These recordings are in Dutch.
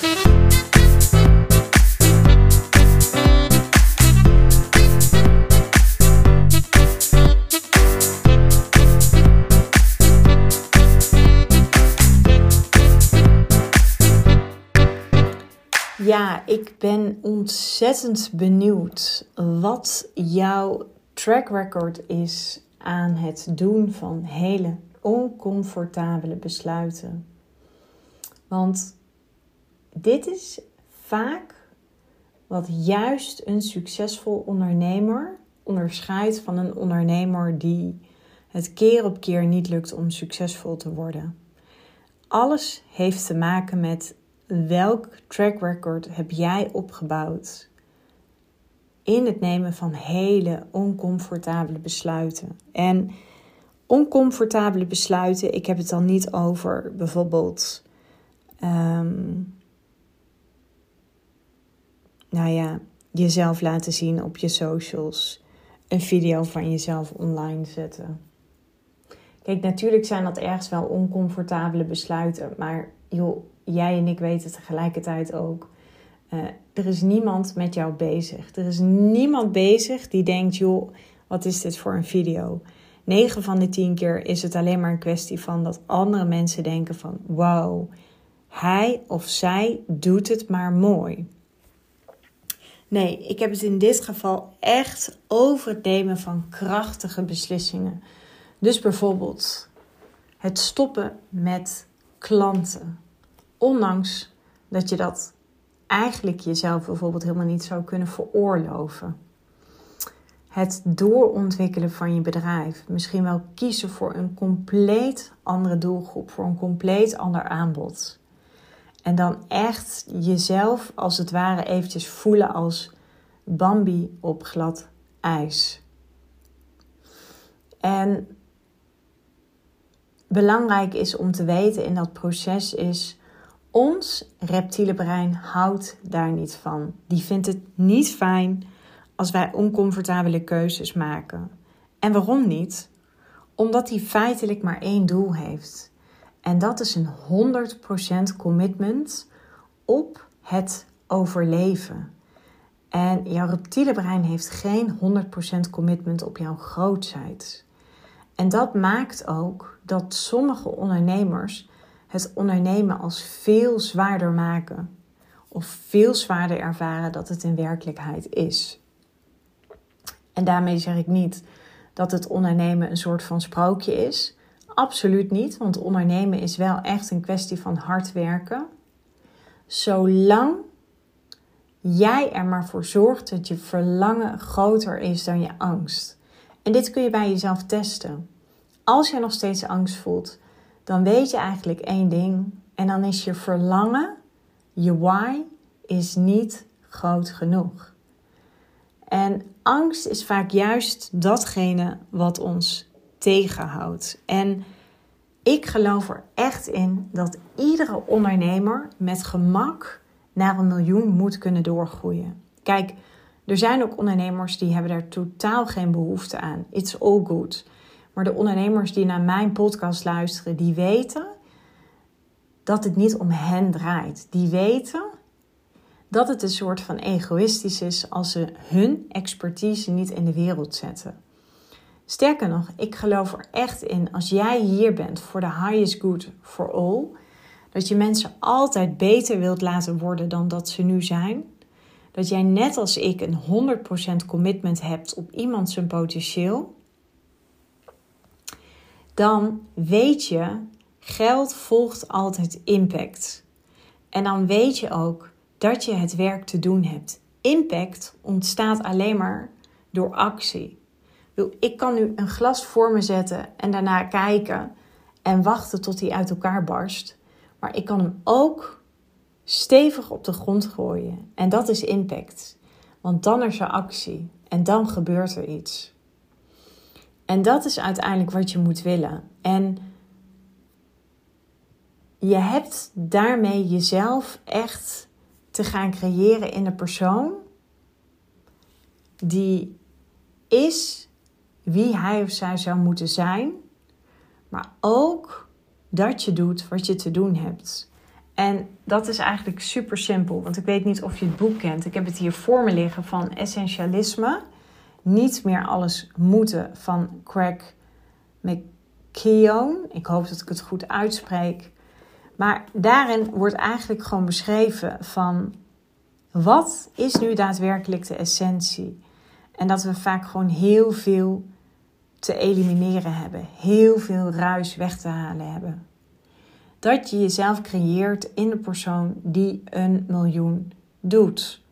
Ja, ik ben ontzettend benieuwd wat jouw track record is aan het doen van hele oncomfortabele besluiten. Want dit is vaak wat juist een succesvol ondernemer onderscheidt van een ondernemer die het keer op keer niet lukt om succesvol te worden. Alles heeft te maken met welk track record heb jij opgebouwd in het nemen van hele oncomfortabele besluiten? En oncomfortabele besluiten, ik heb het dan niet over bijvoorbeeld. Um, nou ja, jezelf laten zien op je socials, een video van jezelf online zetten. Kijk, natuurlijk zijn dat ergens wel oncomfortabele besluiten, maar joh, jij en ik weten tegelijkertijd ook. Uh, er is niemand met jou bezig. Er is niemand bezig die denkt: joh, wat is dit voor een video? 9 van de 10 keer is het alleen maar een kwestie van dat andere mensen denken van wow, hij of zij doet het maar mooi. Nee, ik heb het in dit geval echt over het nemen van krachtige beslissingen. Dus bijvoorbeeld het stoppen met klanten. Ondanks dat je dat eigenlijk jezelf bijvoorbeeld helemaal niet zou kunnen veroorloven. Het doorontwikkelen van je bedrijf. Misschien wel kiezen voor een compleet andere doelgroep, voor een compleet ander aanbod. En dan echt jezelf als het ware eventjes voelen als Bambi op glad ijs. En belangrijk is om te weten in dat proces is ons reptiele brein houdt daar niet van. Die vindt het niet fijn als wij oncomfortabele keuzes maken. En waarom niet? Omdat hij feitelijk maar één doel heeft. En dat is een 100% commitment op het overleven. En jouw reptiele brein heeft geen 100% commitment op jouw grootheid. En dat maakt ook dat sommige ondernemers het ondernemen als veel zwaarder maken. Of veel zwaarder ervaren dat het in werkelijkheid is. En daarmee zeg ik niet dat het ondernemen een soort van sprookje is. Absoluut niet, want ondernemen is wel echt een kwestie van hard werken. Zolang jij er maar voor zorgt dat je verlangen groter is dan je angst. En dit kun je bij jezelf testen. Als je nog steeds angst voelt, dan weet je eigenlijk één ding. En dan is je verlangen, je why, is niet groot genoeg. En angst is vaak juist datgene wat ons tegenhoudt. En ik geloof er echt in dat iedere ondernemer met gemak naar een miljoen moet kunnen doorgroeien. Kijk, er zijn ook ondernemers die hebben daar totaal geen behoefte aan. It's all good. Maar de ondernemers die naar mijn podcast luisteren, die weten dat het niet om hen draait. Die weten dat het een soort van egoïstisch is als ze hun expertise niet in de wereld zetten. Sterker nog, ik geloof er echt in als jij hier bent voor de highest good for all, dat je mensen altijd beter wilt laten worden dan dat ze nu zijn. Dat jij net als ik een 100% commitment hebt op iemand zijn potentieel dan weet je, geld volgt altijd impact. En dan weet je ook dat je het werk te doen hebt. Impact ontstaat alleen maar door actie. Ik kan nu een glas voor me zetten en daarna kijken en wachten tot hij uit elkaar barst. Maar ik kan hem ook stevig op de grond gooien. En dat is impact. Want dan is er actie en dan gebeurt er iets. En dat is uiteindelijk wat je moet willen. En je hebt daarmee jezelf echt te gaan creëren in een persoon die is wie hij of zij zou moeten zijn, maar ook dat je doet wat je te doen hebt. En dat is eigenlijk super simpel, want ik weet niet of je het boek kent. Ik heb het hier voor me liggen van Essentialisme. Niet meer alles moeten van Craig McKeown. Ik hoop dat ik het goed uitspreek. Maar daarin wordt eigenlijk gewoon beschreven van wat is nu daadwerkelijk de essentie? En dat we vaak gewoon heel veel te elimineren hebben, heel veel ruis weg te halen hebben. Dat je jezelf creëert in de persoon die een miljoen doet.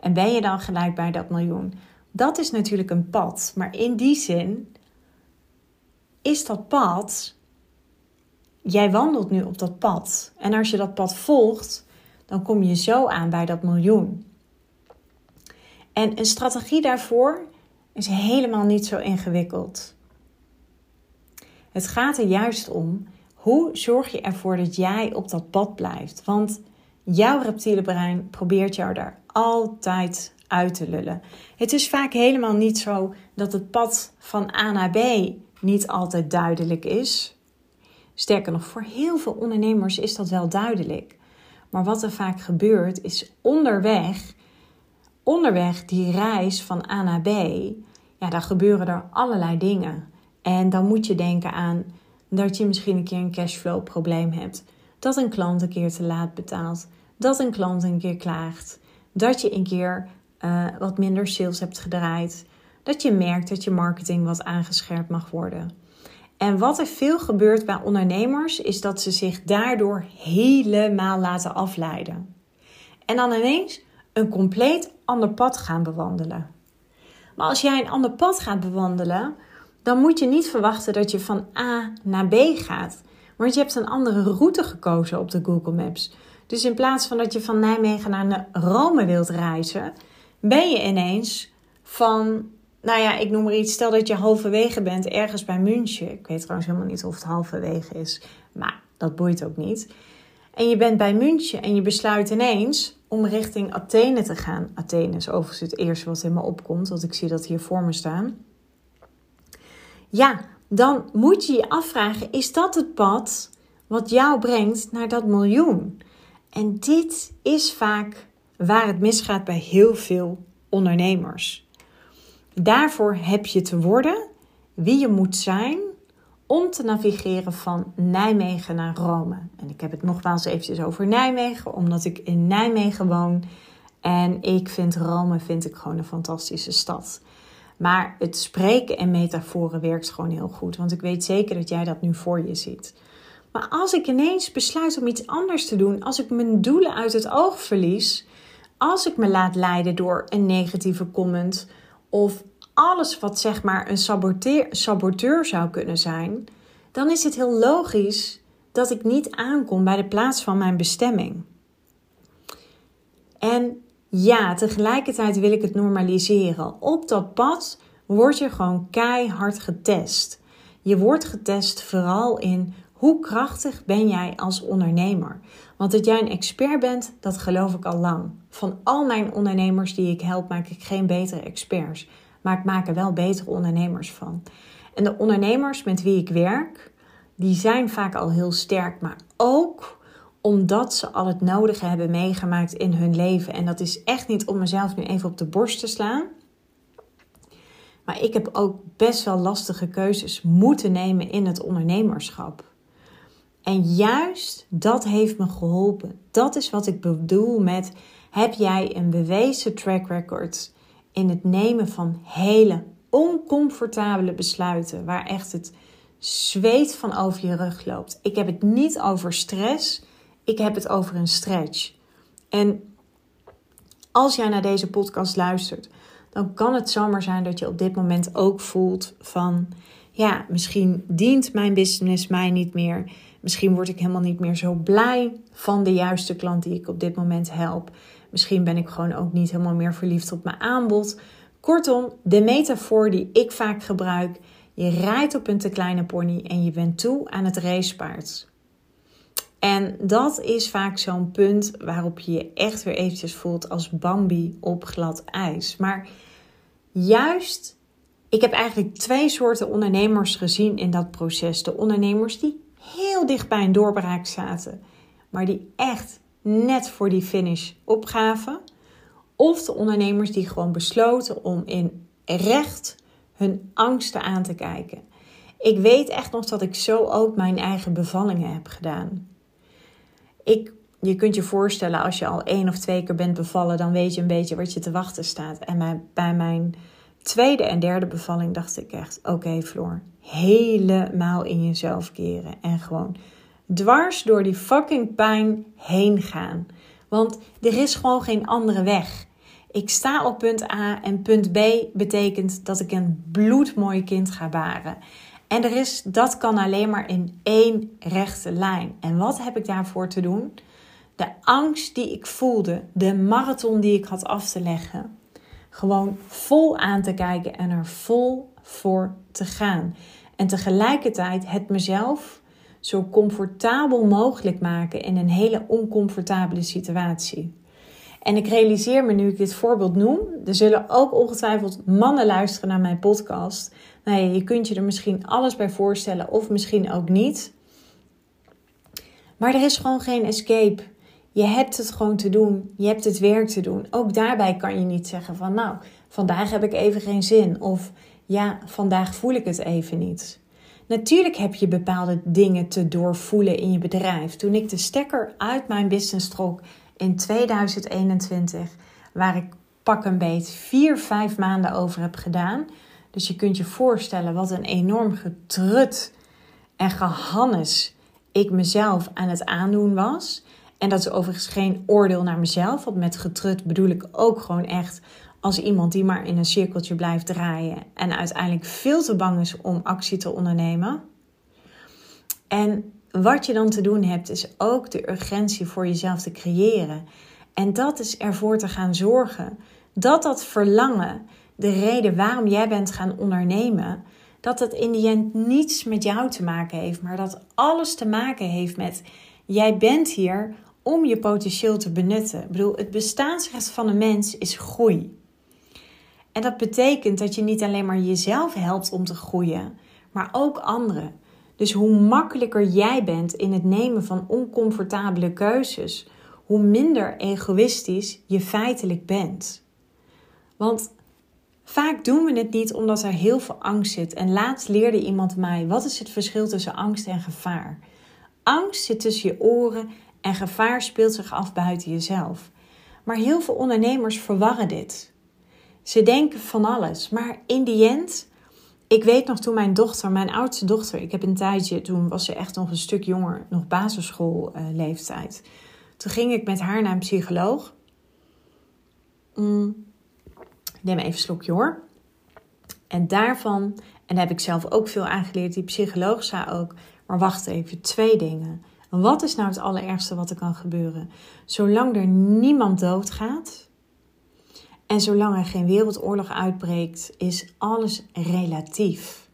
En ben je dan gelijk bij dat miljoen? Dat is natuurlijk een pad, maar in die zin is dat pad. Jij wandelt nu op dat pad. En als je dat pad volgt, dan kom je zo aan bij dat miljoen. En een strategie daarvoor is helemaal niet zo ingewikkeld. Het gaat er juist om hoe zorg je ervoor dat jij op dat pad blijft. Want jouw reptiele brein probeert jou daar altijd uit te lullen. Het is vaak helemaal niet zo dat het pad van A naar B niet altijd duidelijk is. Sterker nog, voor heel veel ondernemers is dat wel duidelijk. Maar wat er vaak gebeurt is onderweg, onderweg die reis van A naar B, ja, daar gebeuren er allerlei dingen. En dan moet je denken aan dat je misschien een keer een cashflow probleem hebt. Dat een klant een keer te laat betaalt. Dat een klant een keer klaagt. Dat je een keer uh, wat minder sales hebt gedraaid. Dat je merkt dat je marketing wat aangescherpt mag worden. En wat er veel gebeurt bij ondernemers is dat ze zich daardoor helemaal laten afleiden. En dan ineens een compleet ander pad gaan bewandelen. Maar als jij een ander pad gaat bewandelen, dan moet je niet verwachten dat je van A naar B gaat. Want je hebt een andere route gekozen op de Google Maps. Dus in plaats van dat je van Nijmegen naar Rome wilt reizen, ben je ineens van nou ja, ik noem maar iets. Stel dat je halverwege bent ergens bij München. Ik weet trouwens helemaal niet of het halverwege is. Maar dat boeit ook niet. En je bent bij München en je besluit ineens om richting Athene te gaan. Athene is overigens het eerste wat in me opkomt, want ik zie dat hier voor me staan. Ja, dan moet je je afvragen: is dat het pad wat jou brengt naar dat miljoen? En dit is vaak waar het misgaat bij heel veel ondernemers. Daarvoor heb je te worden wie je moet zijn om te navigeren van Nijmegen naar Rome. En ik heb het nogmaals eventjes over Nijmegen, omdat ik in Nijmegen woon. En ik vind Rome vind ik gewoon een fantastische stad. Maar het spreken en metaforen werkt gewoon heel goed. Want ik weet zeker dat jij dat nu voor je ziet. Maar als ik ineens besluit om iets anders te doen, als ik mijn doelen uit het oog verlies, als ik me laat leiden door een negatieve comment of alles wat zeg maar een saboteur, saboteur zou kunnen zijn, dan is het heel logisch dat ik niet aankom bij de plaats van mijn bestemming. En ja, tegelijkertijd wil ik het normaliseren. Op dat pad word je gewoon keihard getest. Je wordt getest vooral in hoe krachtig ben jij als ondernemer? Want dat jij een expert bent, dat geloof ik al lang. Van al mijn ondernemers die ik help, maak ik geen betere experts. Maar maak er wel betere ondernemers van. En de ondernemers met wie ik werk, die zijn vaak al heel sterk. Maar ook omdat ze al het nodige hebben meegemaakt in hun leven. En dat is echt niet om mezelf nu even op de borst te slaan. Maar ik heb ook best wel lastige keuzes moeten nemen in het ondernemerschap. En juist dat heeft me geholpen. Dat is wat ik bedoel met: heb jij een bewezen track record in het nemen van hele oncomfortabele besluiten, waar echt het zweet van over je rug loopt? Ik heb het niet over stress, ik heb het over een stretch. En als jij naar deze podcast luistert, dan kan het zomaar zijn dat je op dit moment ook voelt van ja, misschien dient mijn business mij niet meer. Misschien word ik helemaal niet meer zo blij van de juiste klant die ik op dit moment help. Misschien ben ik gewoon ook niet helemaal meer verliefd op mijn aanbod. Kortom, de metafoor die ik vaak gebruik: je rijdt op een te kleine pony en je bent toe aan het racepaard. En dat is vaak zo'n punt waarop je je echt weer eventjes voelt als Bambi op glad ijs. Maar juist ik heb eigenlijk twee soorten ondernemers gezien in dat proces. De ondernemers die heel dicht bij een doorbraak zaten, maar die echt net voor die finish opgaven. Of de ondernemers die gewoon besloten om in recht hun angsten aan te kijken. Ik weet echt nog dat ik zo ook mijn eigen bevallingen heb gedaan. Ik, je kunt je voorstellen, als je al één of twee keer bent bevallen, dan weet je een beetje wat je te wachten staat. En bij mijn tweede en derde bevalling dacht ik echt: oké, okay, Floor, helemaal in jezelf keren. En gewoon dwars door die fucking pijn heen gaan. Want er is gewoon geen andere weg. Ik sta op punt A en punt B betekent dat ik een bloedmooi kind ga baren. En er is, dat kan alleen maar in één rechte lijn. En wat heb ik daarvoor te doen? De angst die ik voelde, de marathon die ik had af te leggen, gewoon vol aan te kijken en er vol voor te gaan. En tegelijkertijd het mezelf zo comfortabel mogelijk maken in een hele oncomfortabele situatie. En ik realiseer me nu ik dit voorbeeld noem, er zullen ook ongetwijfeld mannen luisteren naar mijn podcast. Nou je kunt je er misschien alles bij voorstellen of misschien ook niet. Maar er is gewoon geen escape. Je hebt het gewoon te doen. Je hebt het werk te doen. Ook daarbij kan je niet zeggen van nou, vandaag heb ik even geen zin. Of ja, vandaag voel ik het even niet. Natuurlijk heb je bepaalde dingen te doorvoelen in je bedrijf. Toen ik de stekker uit mijn business trok in 2021, waar ik pak een beet vier, vijf maanden over heb gedaan. Dus je kunt je voorstellen wat een enorm getrut en gehannes ik mezelf aan het aandoen was. En dat is overigens geen oordeel naar mezelf. Want met getrut bedoel ik ook gewoon echt als iemand die maar in een cirkeltje blijft draaien en uiteindelijk veel te bang is om actie te ondernemen. En wat je dan te doen hebt, is ook de urgentie voor jezelf te creëren. En dat is ervoor te gaan zorgen dat dat verlangen, de reden waarom jij bent gaan ondernemen, dat het in die end niets met jou te maken heeft, maar dat alles te maken heeft met jij bent hier om je potentieel te benutten. Ik bedoel, het bestaansrecht van een mens is groei. En dat betekent dat je niet alleen maar jezelf helpt om te groeien, maar ook anderen. Dus hoe makkelijker jij bent in het nemen van oncomfortabele keuzes, hoe minder egoïstisch je feitelijk bent. Want vaak doen we het niet omdat er heel veel angst zit. En laatst leerde iemand mij: wat is het verschil tussen angst en gevaar? Angst zit tussen je oren en gevaar speelt zich af buiten jezelf. Maar heel veel ondernemers verwarren dit. Ze denken van alles, maar in die end ik weet nog toen mijn dochter, mijn oudste dochter, ik heb een tijdje, toen was ze echt nog een stuk jonger, nog basisschoolleeftijd. toen ging ik met haar naar een psycholoog. Mm, neem even een slokje hoor. En daarvan, en daar heb ik zelf ook veel aangeleerd, die psycholoog zei ook, maar wacht even, twee dingen. Wat is nou het allerergste wat er kan gebeuren? Zolang er niemand doodgaat, en zolang er geen wereldoorlog uitbreekt, is alles relatief.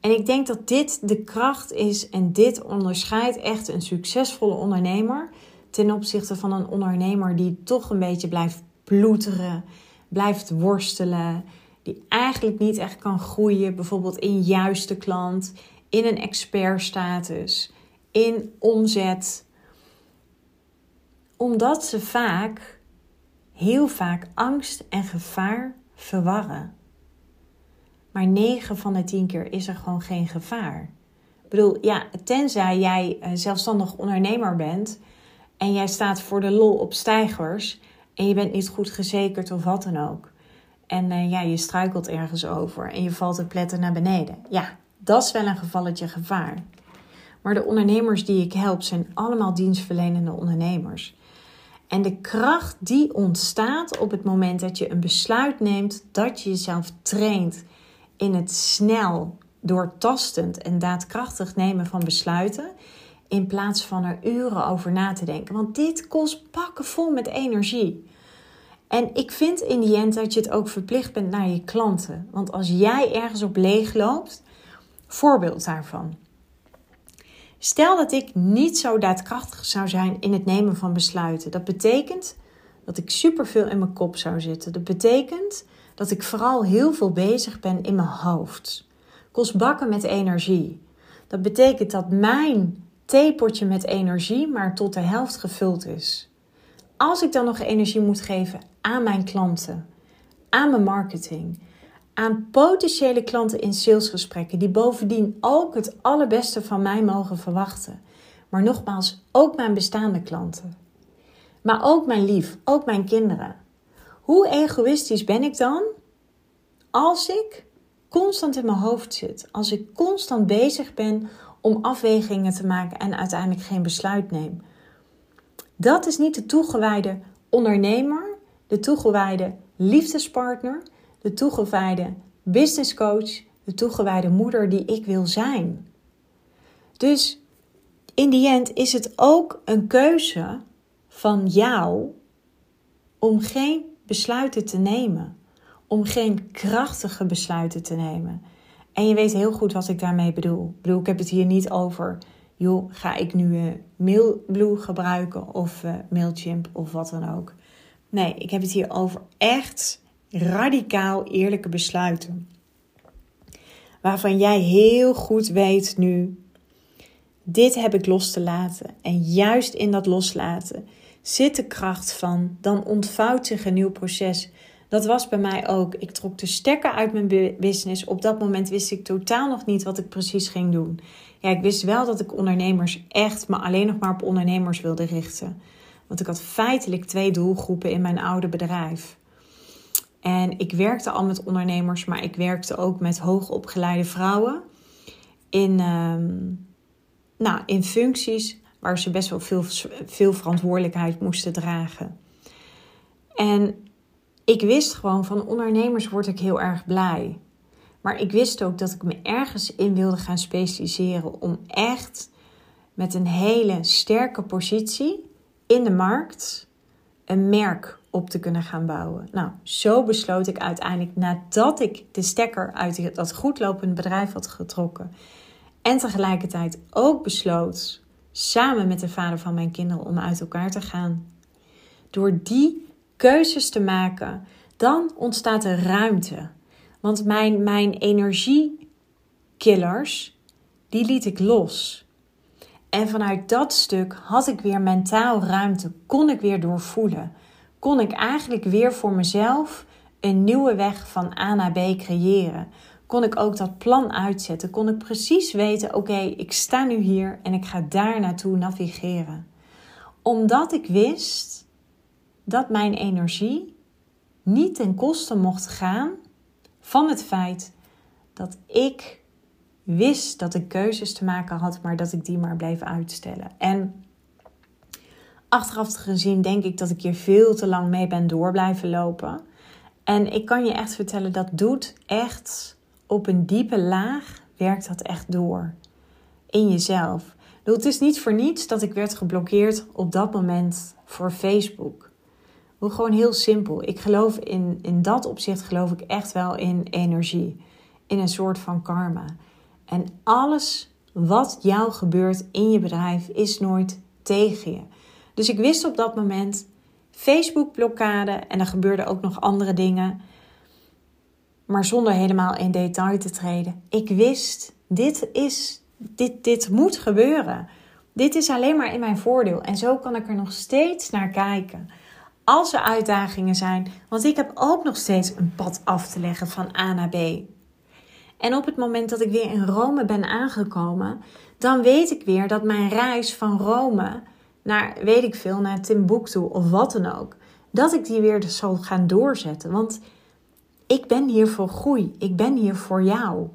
En ik denk dat dit de kracht is en dit onderscheidt echt een succesvolle ondernemer ten opzichte van een ondernemer die toch een beetje blijft ploeteren, blijft worstelen, die eigenlijk niet echt kan groeien, bijvoorbeeld in juiste klant, in een expertstatus, in omzet. Omdat ze vaak heel vaak angst en gevaar verwarren. Maar 9 van de 10 keer is er gewoon geen gevaar. Ik bedoel, ja, tenzij jij zelfstandig ondernemer bent en jij staat voor de lol op stijgers en je bent niet goed gezekerd of wat dan ook. En uh, ja, je struikelt ergens over en je valt te pletten naar beneden. Ja, dat is wel een gevalletje gevaar. Maar de ondernemers die ik help zijn allemaal dienstverlenende ondernemers. En de kracht die ontstaat op het moment dat je een besluit neemt, dat je jezelf traint in het snel, doortastend en daadkrachtig nemen van besluiten, in plaats van er uren over na te denken. Want dit kost pakken vol met energie. En ik vind in die end dat je het ook verplicht bent naar je klanten. Want als jij ergens op leeg loopt, voorbeeld daarvan. Stel dat ik niet zo daadkrachtig zou zijn in het nemen van besluiten. Dat betekent dat ik superveel in mijn kop zou zitten. Dat betekent dat ik vooral heel veel bezig ben in mijn hoofd. Kost bakken met energie. Dat betekent dat mijn theepotje met energie, maar tot de helft gevuld is. Als ik dan nog energie moet geven aan mijn klanten, aan mijn marketing, aan potentiële klanten in salesgesprekken, die bovendien ook het allerbeste van mij mogen verwachten. Maar nogmaals, ook mijn bestaande klanten. Maar ook mijn lief, ook mijn kinderen. Hoe egoïstisch ben ik dan als ik constant in mijn hoofd zit, als ik constant bezig ben om afwegingen te maken en uiteindelijk geen besluit neem? Dat is niet de toegewijde ondernemer, de toegewijde liefdespartner, de toegewijde businesscoach, de toegewijde moeder die ik wil zijn. Dus in die end is het ook een keuze van jou om geen besluiten te nemen, om geen krachtige besluiten te nemen. En je weet heel goed wat ik daarmee bedoel. Ik bedoel, ik heb het hier niet over, joh, ga ik nu uh, Mailblue gebruiken of uh, Mailchimp of wat dan ook. Nee, ik heb het hier over echt radicaal eerlijke besluiten. Waarvan jij heel goed weet nu, dit heb ik los te laten. En juist in dat loslaten zit de kracht van, dan ontvouwt zich een nieuw proces. Dat was bij mij ook. Ik trok de stekker uit mijn business. Op dat moment wist ik totaal nog niet wat ik precies ging doen. Ja, ik wist wel dat ik ondernemers echt, maar alleen nog maar op ondernemers wilde richten. Want ik had feitelijk twee doelgroepen in mijn oude bedrijf. En ik werkte al met ondernemers, maar ik werkte ook met hoogopgeleide vrouwen in, ehm, nou, in functies waar ze best wel veel, veel verantwoordelijkheid moesten dragen. En ik wist gewoon van ondernemers word ik heel erg blij. Maar ik wist ook dat ik me ergens in wilde gaan specialiseren om echt met een hele sterke positie in de markt een merk op te kunnen gaan bouwen. Nou, zo besloot ik uiteindelijk nadat ik de stekker uit dat goedlopende bedrijf had getrokken en tegelijkertijd ook besloot samen met de vader van mijn kinderen om uit elkaar te gaan. Door die keuzes te maken, dan ontstaat er ruimte. Want mijn, mijn energiekillers, die liet ik los. En vanuit dat stuk had ik weer mentaal ruimte, kon ik weer doorvoelen. Kon ik eigenlijk weer voor mezelf een nieuwe weg van A naar B creëren. Kon ik ook dat plan uitzetten. Kon ik precies weten: oké, ik sta nu hier en ik ga daar naartoe navigeren. Omdat ik wist dat mijn energie niet ten koste mocht gaan van het feit dat ik wist dat ik keuzes te maken had, maar dat ik die maar bleef uitstellen. En achteraf gezien denk ik dat ik hier veel te lang mee ben door blijven lopen. En ik kan je echt vertellen, dat doet echt op een diepe laag, werkt dat echt door. In jezelf. Het is niet voor niets dat ik werd geblokkeerd op dat moment voor Facebook. Gewoon heel simpel. Ik geloof in, in dat opzicht geloof ik echt wel in energie. In een soort van karma. En alles wat jou gebeurt in je bedrijf is nooit tegen je. Dus ik wist op dat moment Facebook blokkade en er gebeurden ook nog andere dingen. Maar zonder helemaal in detail te treden. Ik wist, dit is, dit, dit moet gebeuren. Dit is alleen maar in mijn voordeel. En zo kan ik er nog steeds naar kijken. Als er uitdagingen zijn, want ik heb ook nog steeds een pad af te leggen van A naar B. En op het moment dat ik weer in Rome ben aangekomen, dan weet ik weer dat mijn reis van Rome naar, weet ik veel, naar Timbuktu of wat dan ook, dat ik die weer zal gaan doorzetten. Want ik ben hier voor groei. Ik ben hier voor jou.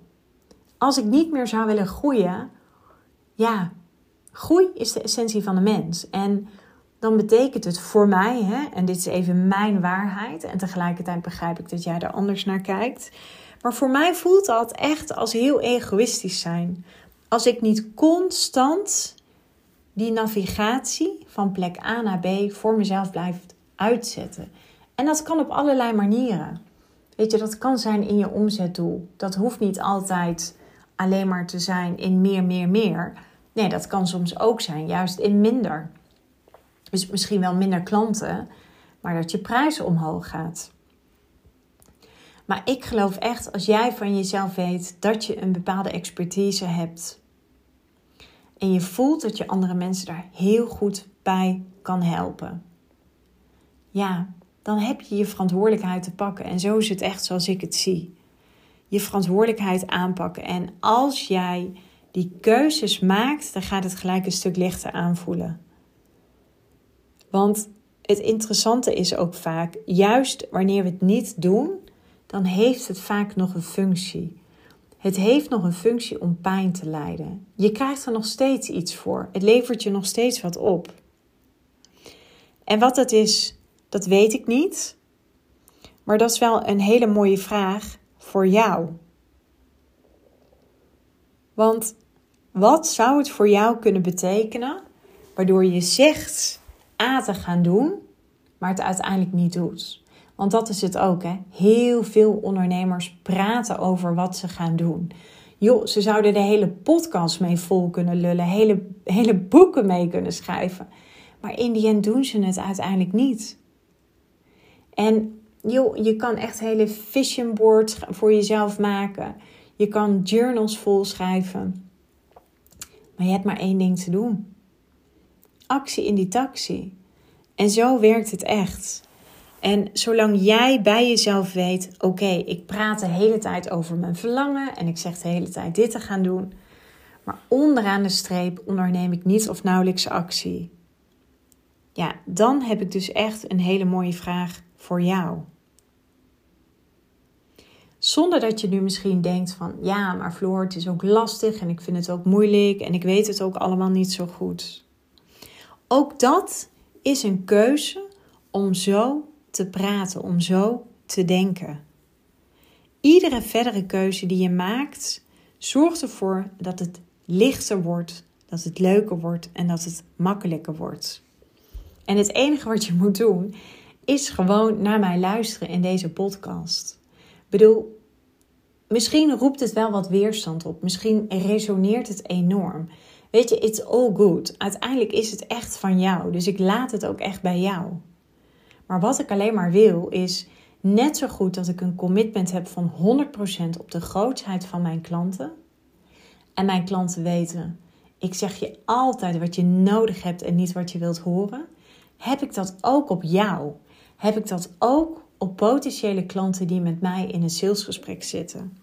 Als ik niet meer zou willen groeien, ja, groei is de essentie van de mens. En dan betekent het voor mij, hè, en dit is even mijn waarheid, en tegelijkertijd begrijp ik dat jij er anders naar kijkt. Maar voor mij voelt dat echt als heel egoïstisch zijn. Als ik niet constant die navigatie van plek A naar B voor mezelf blijf uitzetten. En dat kan op allerlei manieren. Weet je, dat kan zijn in je omzetdoel. Dat hoeft niet altijd alleen maar te zijn in meer, meer, meer. Nee, dat kan soms ook zijn, juist in minder. Dus misschien wel minder klanten, maar dat je prijs omhoog gaat. Maar ik geloof echt, als jij van jezelf weet dat je een bepaalde expertise hebt. En je voelt dat je andere mensen daar heel goed bij kan helpen. Ja, dan heb je je verantwoordelijkheid te pakken. En zo is het echt zoals ik het zie. Je verantwoordelijkheid aanpakken. En als jij die keuzes maakt, dan gaat het gelijk een stuk lichter aanvoelen. Want het interessante is ook vaak, juist wanneer we het niet doen, dan heeft het vaak nog een functie. Het heeft nog een functie om pijn te lijden. Je krijgt er nog steeds iets voor. Het levert je nog steeds wat op. En wat dat is, dat weet ik niet. Maar dat is wel een hele mooie vraag voor jou. Want wat zou het voor jou kunnen betekenen waardoor je zegt A te gaan doen, maar het uiteindelijk niet doet? Want dat is het ook, hè? Heel veel ondernemers praten over wat ze gaan doen. Joh, ze zouden de hele podcast mee vol kunnen lullen, hele, hele boeken mee kunnen schrijven. Maar in die end doen ze het uiteindelijk niet. En joh, je kan echt hele vision boards voor jezelf maken. Je kan journals vol schrijven. Maar je hebt maar één ding te doen. Actie in die taxi. En zo werkt het echt. En zolang jij bij jezelf weet: oké, ik praat de hele tijd over mijn verlangen en ik zeg de hele tijd dit te gaan doen, maar onderaan de streep onderneem ik niet of nauwelijks actie. Ja, dan heb ik dus echt een hele mooie vraag voor jou. Zonder dat je nu misschien denkt van ja, maar Floor, het is ook lastig en ik vind het ook moeilijk en ik weet het ook allemaal niet zo goed. Ook dat is een keuze om zo te praten, om zo te denken. Iedere verdere keuze die je maakt, zorgt ervoor dat het lichter wordt, dat het leuker wordt en dat het makkelijker wordt. En het enige wat je moet doen, is gewoon naar mij luisteren in deze podcast. Ik bedoel, misschien roept het wel wat weerstand op. Misschien resoneert het enorm. Weet je, it's all good. Uiteindelijk is het echt van jou. Dus ik laat het ook echt bij jou. Maar wat ik alleen maar wil is net zo goed dat ik een commitment heb van 100% op de grootheid van mijn klanten. En mijn klanten weten, ik zeg je altijd wat je nodig hebt en niet wat je wilt horen. Heb ik dat ook op jou? Heb ik dat ook op potentiële klanten die met mij in een salesgesprek zitten?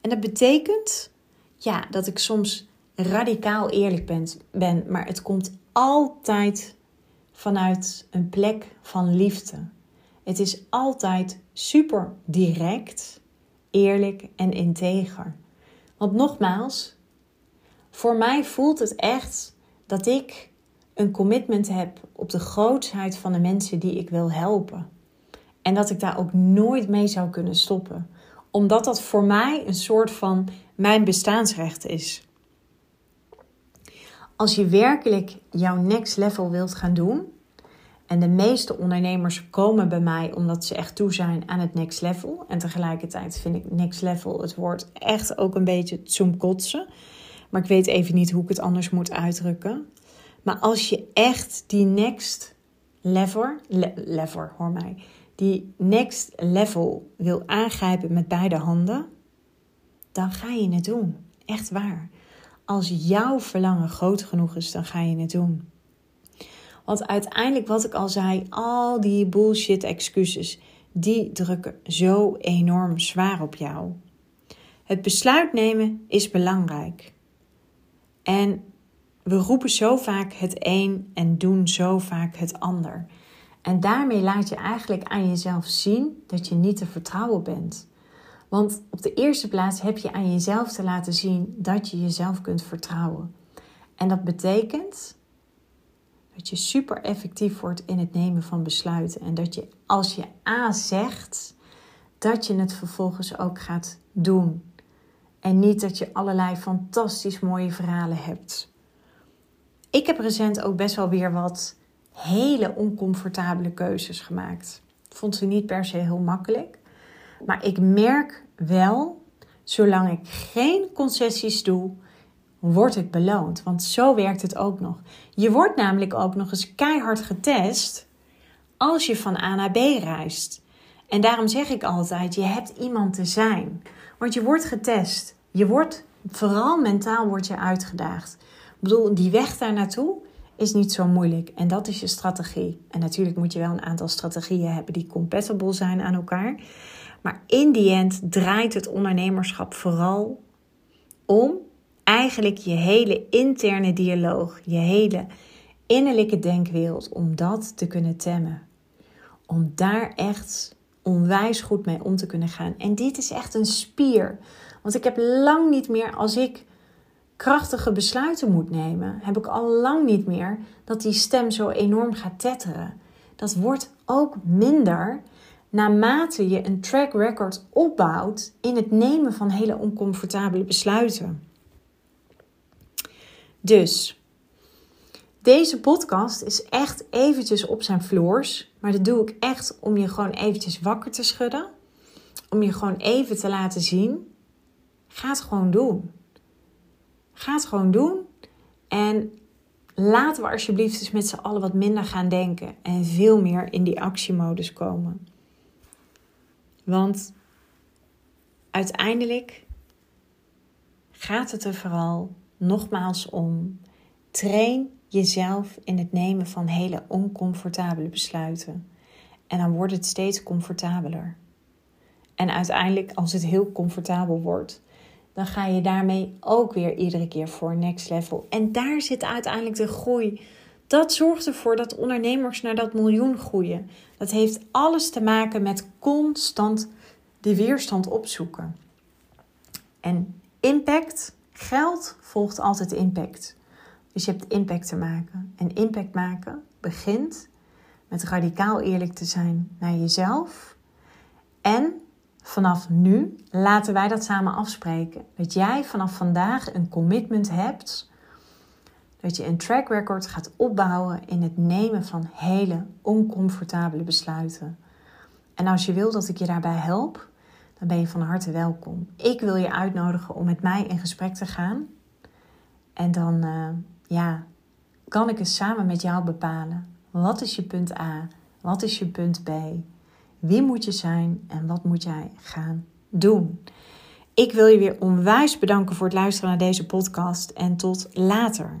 En dat betekent ja, dat ik soms radicaal eerlijk ben, ben maar het komt altijd vanuit een plek van liefde. Het is altijd super direct, eerlijk en integer. Want nogmaals, voor mij voelt het echt dat ik een commitment heb op de grootheid van de mensen die ik wil helpen. En dat ik daar ook nooit mee zou kunnen stoppen. Omdat dat voor mij een soort van mijn bestaansrecht is als je werkelijk jouw next level wilt gaan doen, en de meeste ondernemers komen bij mij omdat ze echt toe zijn aan het next level. En tegelijkertijd vind ik next level het woord echt ook een beetje zoomkotsen. Maar ik weet even niet hoe ik het anders moet uitdrukken. Maar als je echt die next level, level hoor mij, die next level wil aangrijpen met beide handen, dan ga je het doen. Echt waar. Als jouw verlangen groot genoeg is, dan ga je het doen. Want uiteindelijk, wat ik al zei, al die bullshit excuses, die drukken zo enorm zwaar op jou. Het besluit nemen is belangrijk. En we roepen zo vaak het een en doen zo vaak het ander. En daarmee laat je eigenlijk aan jezelf zien dat je niet te vertrouwen bent. Want op de eerste plaats heb je aan jezelf te laten zien dat je jezelf kunt vertrouwen. En dat betekent dat je super effectief wordt in het nemen van besluiten. En dat je als je A zegt, dat je het vervolgens ook gaat doen. En niet dat je allerlei fantastisch mooie verhalen hebt. Ik heb recent ook best wel weer wat hele oncomfortabele keuzes gemaakt. vond ze niet per se heel makkelijk. Maar ik merk wel, zolang ik geen concessies doe, word ik beloond. Want zo werkt het ook nog. Je wordt namelijk ook nog eens keihard getest als je van A naar B reist. En daarom zeg ik altijd: je hebt iemand te zijn. Want je wordt getest. Je wordt, vooral mentaal, wordt je uitgedaagd. bedoel, die weg daar naartoe is niet zo moeilijk. En dat is je strategie. En natuurlijk moet je wel een aantal strategieën hebben die compatible zijn aan elkaar. Maar in die end draait het ondernemerschap vooral om eigenlijk je hele interne dialoog, je hele innerlijke denkwereld, om dat te kunnen temmen. Om daar echt onwijs goed mee om te kunnen gaan. En dit is echt een spier. Want ik heb lang niet meer, als ik krachtige besluiten moet nemen, heb ik al lang niet meer dat die stem zo enorm gaat tetteren. Dat wordt ook minder naarmate je een track record opbouwt in het nemen van hele oncomfortabele besluiten. Dus deze podcast is echt eventjes op zijn floors, maar dat doe ik echt om je gewoon eventjes wakker te schudden, om je gewoon even te laten zien. Ga het gewoon doen. Ga het gewoon doen en laten we alsjeblieft eens met z'n allen wat minder gaan denken en veel meer in die actiemodus komen. Want uiteindelijk gaat het er vooral nogmaals om. Train jezelf in het nemen van hele oncomfortabele besluiten. En dan wordt het steeds comfortabeler. En uiteindelijk, als het heel comfortabel wordt, dan ga je daarmee ook weer iedere keer voor next level. En daar zit uiteindelijk de groei. Dat zorgt ervoor dat ondernemers naar dat miljoen groeien. Dat heeft alles te maken met constant de weerstand opzoeken. En impact, geld volgt altijd impact. Dus je hebt impact te maken. En impact maken begint met radicaal eerlijk te zijn naar jezelf. En vanaf nu laten wij dat samen afspreken. Dat jij vanaf vandaag een commitment hebt. Dat je een track record gaat opbouwen in het nemen van hele oncomfortabele besluiten. En als je wil dat ik je daarbij help, dan ben je van harte welkom. Ik wil je uitnodigen om met mij in gesprek te gaan. En dan uh, ja, kan ik eens samen met jou bepalen. Wat is je punt A? Wat is je punt B? Wie moet je zijn en wat moet jij gaan doen? Ik wil je weer onwijs bedanken voor het luisteren naar deze podcast en tot later.